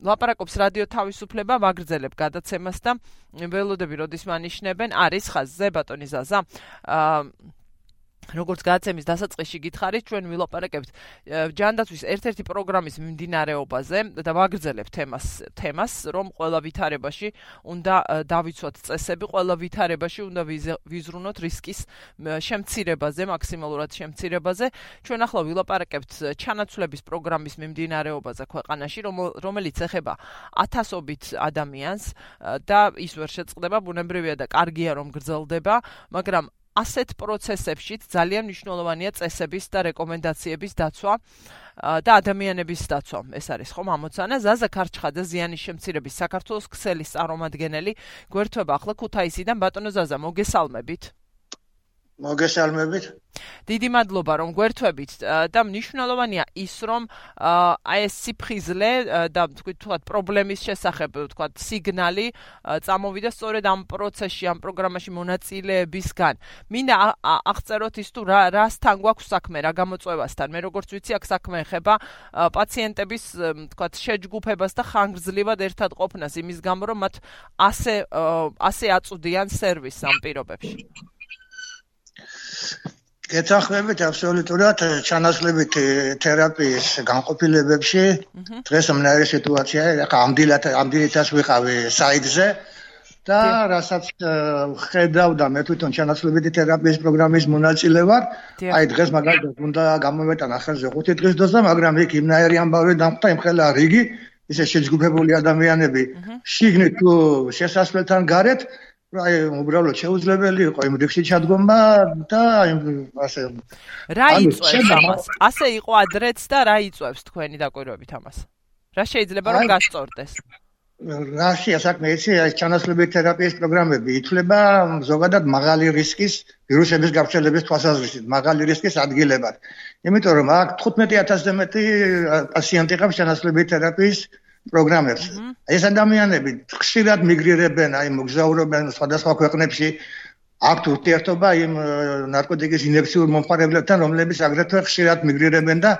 ლაპარაკობს რადიო თავისუფლება მაგრძელებ გადაცემას და ველოდები როდის მანიშნებენ არის ხაზზე ბატონი ზაზა. აა როგორც გაცემის დასაწყისში გითხარით, ჩვენ ვილაპარაკებთ ჯანდაცვის ერთ-ერთი პროგრამის მიმდინარეობაზე და ვაგრძელებთ თემას, თემას, რომ ყველა ვითარებაში უნდა დავიცვათ წესები, ყველა ვითარებაში უნდა ვიზრუნოთ რისკის შემცირებაზე, მაქსიმალურად შემცირებაზე. ჩვენ ახლა ვილაპარაკებთ ჩანაცვლების პროგრამის მიმდინარეობაზე ქვეყანაში, რომელიც ეხება ათასობით ადამიანს და ის ვერ შეწყდება, ბუნებრივია და კარგია რომ გრძელდება, მაგრამ ასეთ პროცესებშიც ძალიან მნიშვნელოვანია წესების და რეკომენდაციების დაცვა და ადამიანების დაცვა. ეს არის ხომ ამოცანა ზაზა ქარჩხაძე ზიანის შემცირების საქართველოს ქსელის წარმომადგენელი გვერდება ახლა ქუთაისიდან ბატონო ზაზა მოგესალმებით. მოგესალმებით. დიდი მადლობა რომ გვერდთვებით და მნიშვნელოვანია ის რომ აი ეს სიფხიზლე და თქვით თქვათ პრობლემის შესახებ თქვათ სიგნალი წამოვიდა სწორედ ამ პროცესში ამ პროგრამაში მონაწილეებისგან. მინდა აღწეროთ ის თუ რა რასთან გვაქვს საქმე რა გამოწვევასთან. მე როგორც ვიცი აქ საქმე ეხება პაციენტების თქვათ შეჯგუფებას და ხანგრძლივად ერთად ყოფნას იმის გამო რომ მათ ასე ასე აწვდიან სერვისს ამ პირობებში. გეთანხმებით აბსოლუტურად ჩანაცვლებით თერაპიის განყოფილებებში. დღეს მომნაირი სიტუაციაა ახლა ამდილად ამდილითაც ვიყავი საიტზე. და რასაც ხედავდა მე თვითონ ჩანაცვლებით თერაპიის პროგრამის მონაწილე ვარ აი დღეს მაგალითად უნდა გამოვეტანა ხელზე 5 დღის დოზა მაგრამ იქ იმნაირი ამბავი დამხდა იმხელა რიგი ისე შეჯგუფებული ადამიანები შიგნით თუ შესასვლელთან გარეთ აი უბრალოდ შეუძლებელი იყო იმ რიგში ჩადგომა და ასე რა იწვევს ამას? ასე იყო ადრეც და რა იწვევს თქვენი დაკვირვებით ამას? რა შეიძლება რომ გასწორდეს? რაშია საქმე იცი აი ჩანაცვლების თერაპიის პროგრამები ითვლება ზოგადად მაღალი რისკის ვირუსების გავრცელების თვალსაზრისით მაღალი რისკის ადგილებად. იმიტომ რომ აქ 15000-ზე მეტი პაციენტი ყავს ჩანაცვლების თერაპიის პროგრამებს. ეს ადამიანები ხშირად მიგრირებენ, აი მოგზაურობენ სხვადასხვა ქვეყნებში. აქვთ ურთიერთობა იმ ნარკოტიკის ინექციურ მომხმარებლებთან, რომლებიც აგრეთვე ხშირად მიგრირებენ და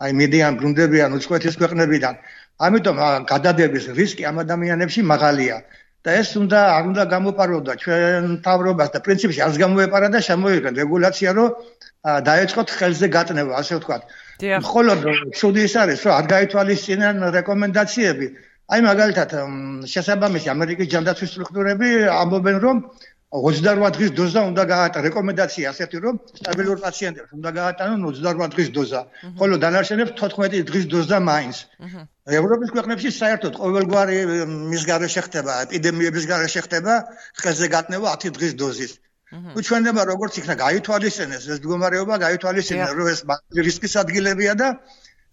აი მედიან გუნდებიან უცხოეთის ქვეყნებიდან. ამიტომ გადადების რისკი ამ ადამიანებში მაღალია. და ეს უნდა არ უნდა გამოპაროდა ჩვენ თავრობას და პრინციპში არს გამოეპარა და შემოიღეთ რეგულაცია, რომ დაეწყოთ ხელზე გატნება, ასე ვთქვათ. მხოლოდ ცუდი ის არის რომ არ გაითვალისწინებენ რეკომენდაციები. აი მაგალითად შესაბამისი ამერიკის ჯანდაცვის სტრუქტურები ამბობენ რომ 28 დღის დოზა უნდა გაატა რეკომენდაცია ასეთი რომ სტაბილურ პაციენტებს უნდა გაატანონ 28 დღის დოზა. ხოლო დანარჩენებს 14 დღის დოზა მაინც. ევროპის ქვეყნებში საერთოდ ყოველგვარი მის გარეშე ხდება ეპიდემიების გარეშე ხდება ხელზე გატნება 10 დღის დოზის თუ ჩვენება როგორც იქნა გაითვალისწინეს ეს მდგომარეობა გაითვალისწინეს რომ ეს რისკის ადგილებია და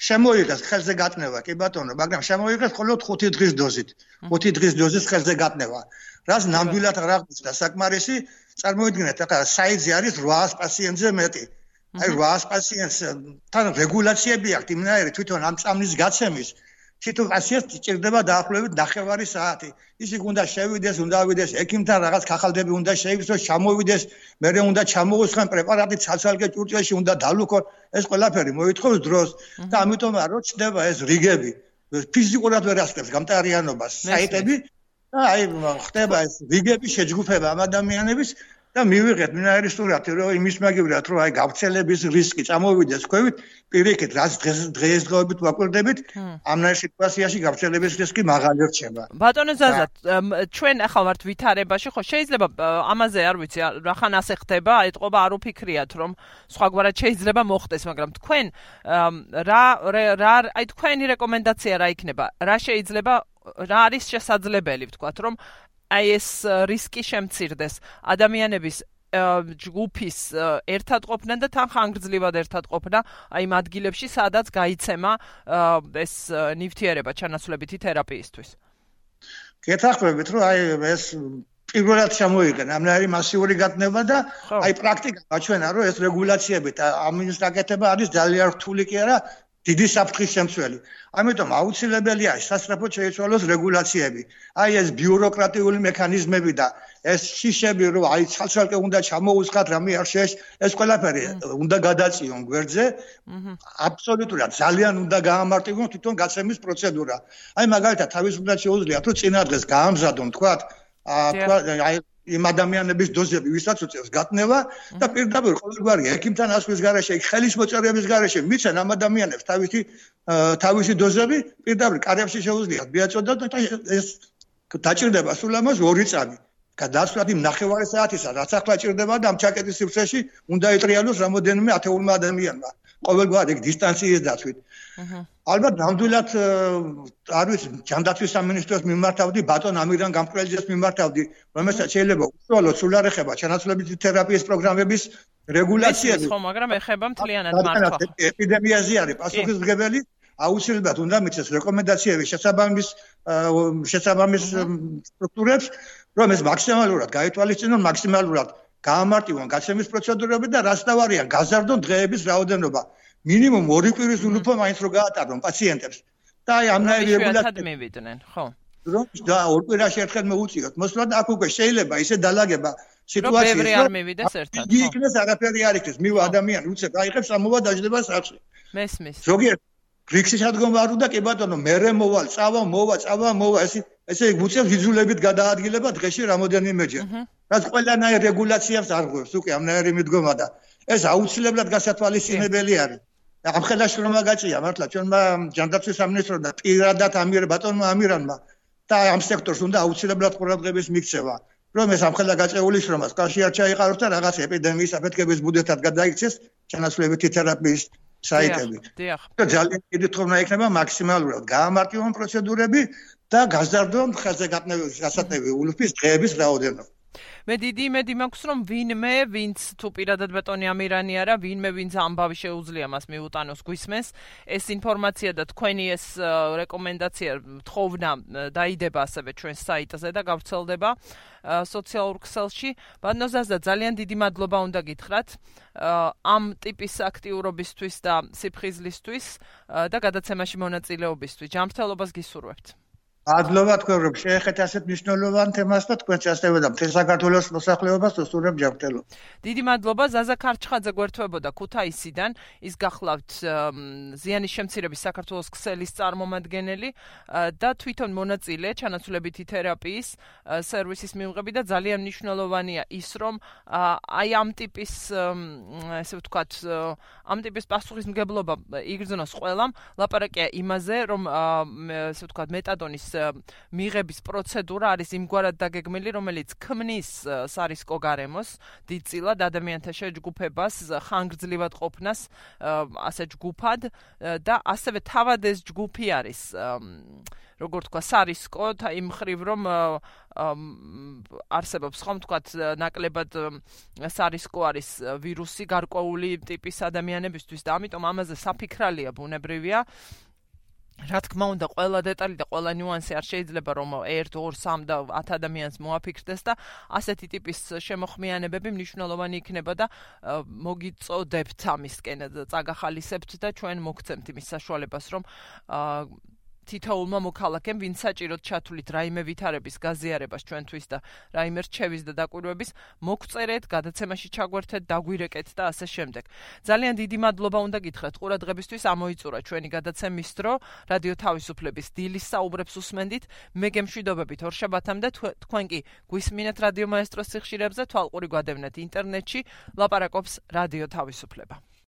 შემოიღეს ხელზე გატნება კი ბატონო მაგრამ შემოიღეს მხოლოდ 5 დღის დოზით. 5 დღის დოზის ხელზე გატნება რას ნამდვილად არ აღწევს საკმარისი წარმოიდგინეთ ახლა საიძე არის 800 პაციენტზე მეტი. აი 800 პაციენტს თან რეგულაციები აქვს იმნაირი თვითონ ამ წამლის გაცემის თვითონ პაციენტს ჭირდება დაახლოებით 9 საათი. ისე უნდა შევიდეს, უნდა ავიდეს ექიმთან რაღაც ხახალდები უნდა შეივსოს, ჩამოვიდეს, მერე უნდა ჩამოუსხენ პრეპარატი ცალ-ცალკე ჭურჭელში უნდა დალუქონ. ეს ყველაფერი მოითხოვს დროს და ამიტომ არ ჩნდება ეს რიგები. ფიზიკურად ვერ ასწრებს გამტარიანობას საიტები და აი ხდება ეს რიგები შეჯგუფება ამ ადამიანების და მივიღეთ მინარისტურად რომ იმის მაგივრად რომ აი გავრცელების რისკი წამოვიდეს ქვევით პირიქით რაც დღეს დღესდღეობით ვაკვირდებით ამნაირ სიტუაციაში გავრცელების რისკი მაღალი რჩება. ბატონო ზაზა ჩვენ ახლა ვართ ვითარებაში ხო შეიძლება ამაზე არ ვიცი რახან ასე ხდება ეთყობა არ უფიქრიათ რომ სხვაგვარად შეიძლება მოხდეს მაგრამ თქვენ რა რა აი თქვენი რეკომენდაცია რა იქნება? რა შეიძლება რა არის შესაძლებელი ვთქვათ რომ აი ეს რისკი შემცირდეს. ადამიანების ჯგუფის ერთად ყოფნა და თან ხანგრძლივად ერთად ყოფნა აი იმ ადგილებში სადაც გაიცემა ეს ნივთიერება ჩანაცვლებითი თერაპიისთვის. გეთახმებით რომ აი ეს პირველად შემოიღენ ამნაირი მასიური გატნება და აი პრაქტიკა გაჩვენა რომ ეს რეგულაციები და ამინის გაკეთება არის ძალიან რთული კი არა დიდი საფრთხის შემცველი. ამიტომ აუცილებელია სასწრაფო შეიცვალოს რეგულაციები. აი ეს ბიუროკრატიული მექანიზმები და ეს შიშები, რომ აი ცალ-ცალკე უნდა ჩამოუსხათ რამე არ შეეს, ეს ყველაფერი უნდა გადაწიონ გვერდზე. აბსოლუტურად ძალიან უნდა გაამარტივონ თვითონ გაცემის პროცედურა. აი მაგალითად თავისუფლად შეუძლიათ რომ წინა დღეს გაამზადონ თქვა აი იმ ადამიანების დოზები, ვისაც უწევს გატნევა და პირდაპირ ყოველგვარი ექიმთან ასვლის garaშე, ხელის მოწერების garaშე მიცენ ამ ადამიანებს თავისი თავისი დოზები, პირდაპირ კარებში შეუძლიათ მიაწოდოთ და ეს დაჭირდება სულ ამას 2 წამი. გადასვლად იმ ნახევარი საათისა, რაც ახლა ჭირდება და ამ ჩაკეტის სივრცეში უნდა ეტრიალოს რამოდენიმე ათეულმა ადამიანმა. ყოველგვარი დისტანციის დაცვით. აჰა. ალბათ ნამდვილად არ ვიცი, ჯანდაცვის სამინისტროს მიმართავდი ბატონ ამირან გამყრელიძეს მიმართავდი, რომელსაც შეიძლება უშუალოდ სულ არ ეხება ჩანაცვლებითი თერაპიის პროგრამების რეგულაციები. ხო, მაგრამ ეხება მთლიანად მართლა. ეპიდემიაზე არის პასუხისმგებელი აუცილებლად უნდა მიცეს რეკომენდაციები შესაბამის შესაბამის სტრუქტურებს, რომ ეს მაქსიმალურად გაითვალისწინონ, მაქსიმალურად გაამარტივონ გაცემის პროცედურები და რაც დავარიან გაზარდონ დღეების რაოდენობა. მინიმუმ 2 კვირის უნუფო მაინც რო გაატარონ პაციენტებს. და აი ამნაირი რეგულაციები მივიდნენ, ხო? რომ და 2 კვირაში ერთხელ მოუწიოთ. მოსვლად აქ უკვე შეიძლება ისე დალაგება სიტუაცია, რომ ბევრი არ მივიდეს ერთად. იგი იქნეს არაფერი არ იქნეს. მივა ადამიანი უცებ აიღებს ამოვა დაждდება სახში. მესმის. ზოგიერთ ბრიქსის ადგომარო და კი ბატონო მერე მოვალ, წავა მოვა, წავა მოვა, ესე ესე გუწევს ვიზულებით გადაადგილება დღეში რამოდენიმეჯერ. რაც ყველანაირ რეგულაციებს არღვევს უკვე ამნაირი მიდგომა და ეს აუცილებლად გასათვალისწინებელი არის. ამ ხელაში რომ აგაწია მართლა ჩვენმა ჯანდაცვის სამინისტრომ და პირადად ამირ ბატონმა ამირანმა და ამ სექტორს უნდა აუცილებლად ყურადღების მიქცევა. რომ ეს ამ ხელა გაწეული შრომას კაში არ ჩაიყაროს და რაღაც ეპიდემიის აფეთქების ბუდეთად გადაიქცეს ჩანაცვლებითი თერაპიის საიტები. და ძალიან დიდი თქმა იქნება მაქსიმალურად გაამარტივონ პროცედურები და გაზარდონ ხელზე გატნევების გასატნევი ულუფის დღეების რაოდენობა. მე დიდი იმედი მაქვს რომ ვინმე ვინც თუ პირადად ბეტონი ამირანი არა ვინმე ვინც ამბავი შეუძლია მას მიუტანოს გვისმენს. ეს ინფორმაცია და თქვენი ეს რეკომენდაცია თხოვნა დაიდება ასევე ჩვენ საიტზე და გავრცელდება სოციალურ ქსელში ბანოზაზა ძალიან დიდი მადლობა უნდა გითხრათ ამ ტიპის აქტიურობისთვის და სიფხიზლისთვის და გადაცემაში მონაწილეობისთვის. ჯანმრთელობას გისურვებთ მადლობა თქვენ რომ შეეხეთ ასეთ მნიშვნელოვან თემას და თქვენ შეასწევდა და მთელ საქართველოს მოსახლეობას უსურვებ ჯანმრთელობას. დიდი მადლობა ზაზა ქარჩხაძე გვერდთვებოდა ქუთაისიდან. ის გახლავთ ზიანის შემცირების საქართველოს ქსელის წარმომადგენელი და თვითონ მონაწილე ჩანაცვლებითი თერაპიის სერვისის მიღები და ძალიან მნიშვნელოვანია ის რომ აი ამ ტიპის ესე ვთქვათ ამ ტიპის პასუხისმგებლობა იგრძნოს ყველამ. ლაპარაკია იმაზე რომ ესე ვთქვათ მეტადონის მიღების პროცედურა არის იმგვარად დაგეგმილი, რომელიც ქმნის სარისკო გარემოს დიდწილად ადამიანთა შეჯგუფებას, ხანგრძლივად ყოფნას, ასე ჯგუფად და ასევე თავად ეს ჯგუფი არის როგორ თქვა სარისკო და იმ ხრივ რომ არსებობს ხომ თქვა ნაკლებად სარისკო არის ვირუსი გარკვეული ტიპის ადამიანებისთვის და ამიტომ ამაზე საფიქრალია ბუნებრივია რა თქმა უნდა, ყველა დეტალი და ყველა ნიუანსი არ შეიძლება რომ 1, 2, 3 და 10 ადამიანს მოაფიქრდეს და ასეთი ტიპის შემოხმიანებები მნიშვნელოვანი იქნება და მოგიწოდებთ ამისკენ წაგახალისებთ და ჩვენ მოგცემთ იმის საშუალებას რომ თითოულმა მოქალაქემ ვინც საჭიროდ ჩათვლით რაიმე ვითარების გაზიარებას ჩვენთვის და რაიმე რჩევის და დაკვირვების მოგწერეთ, გადაცემაში ჩაგვერთეთ, დაგვირეკეთ და ასე შემდეგ. ძალიან დიდი მადლობა უნდა გითხრათ ყურადღებისთვის ამოიწურა ჩვენი გადაცემის დრო, რადიო თავისუფლების დილის საუბრებს უსმენდით. მე გემშვიდობებით ორშაბათამდე თქვენ კი გვისმინეთ რადიო მაესტროს სიხშირებზე, თვალყური გვადევნეთ ინტერნეტში, ლაპარაკობს რადიო თავისუფლება.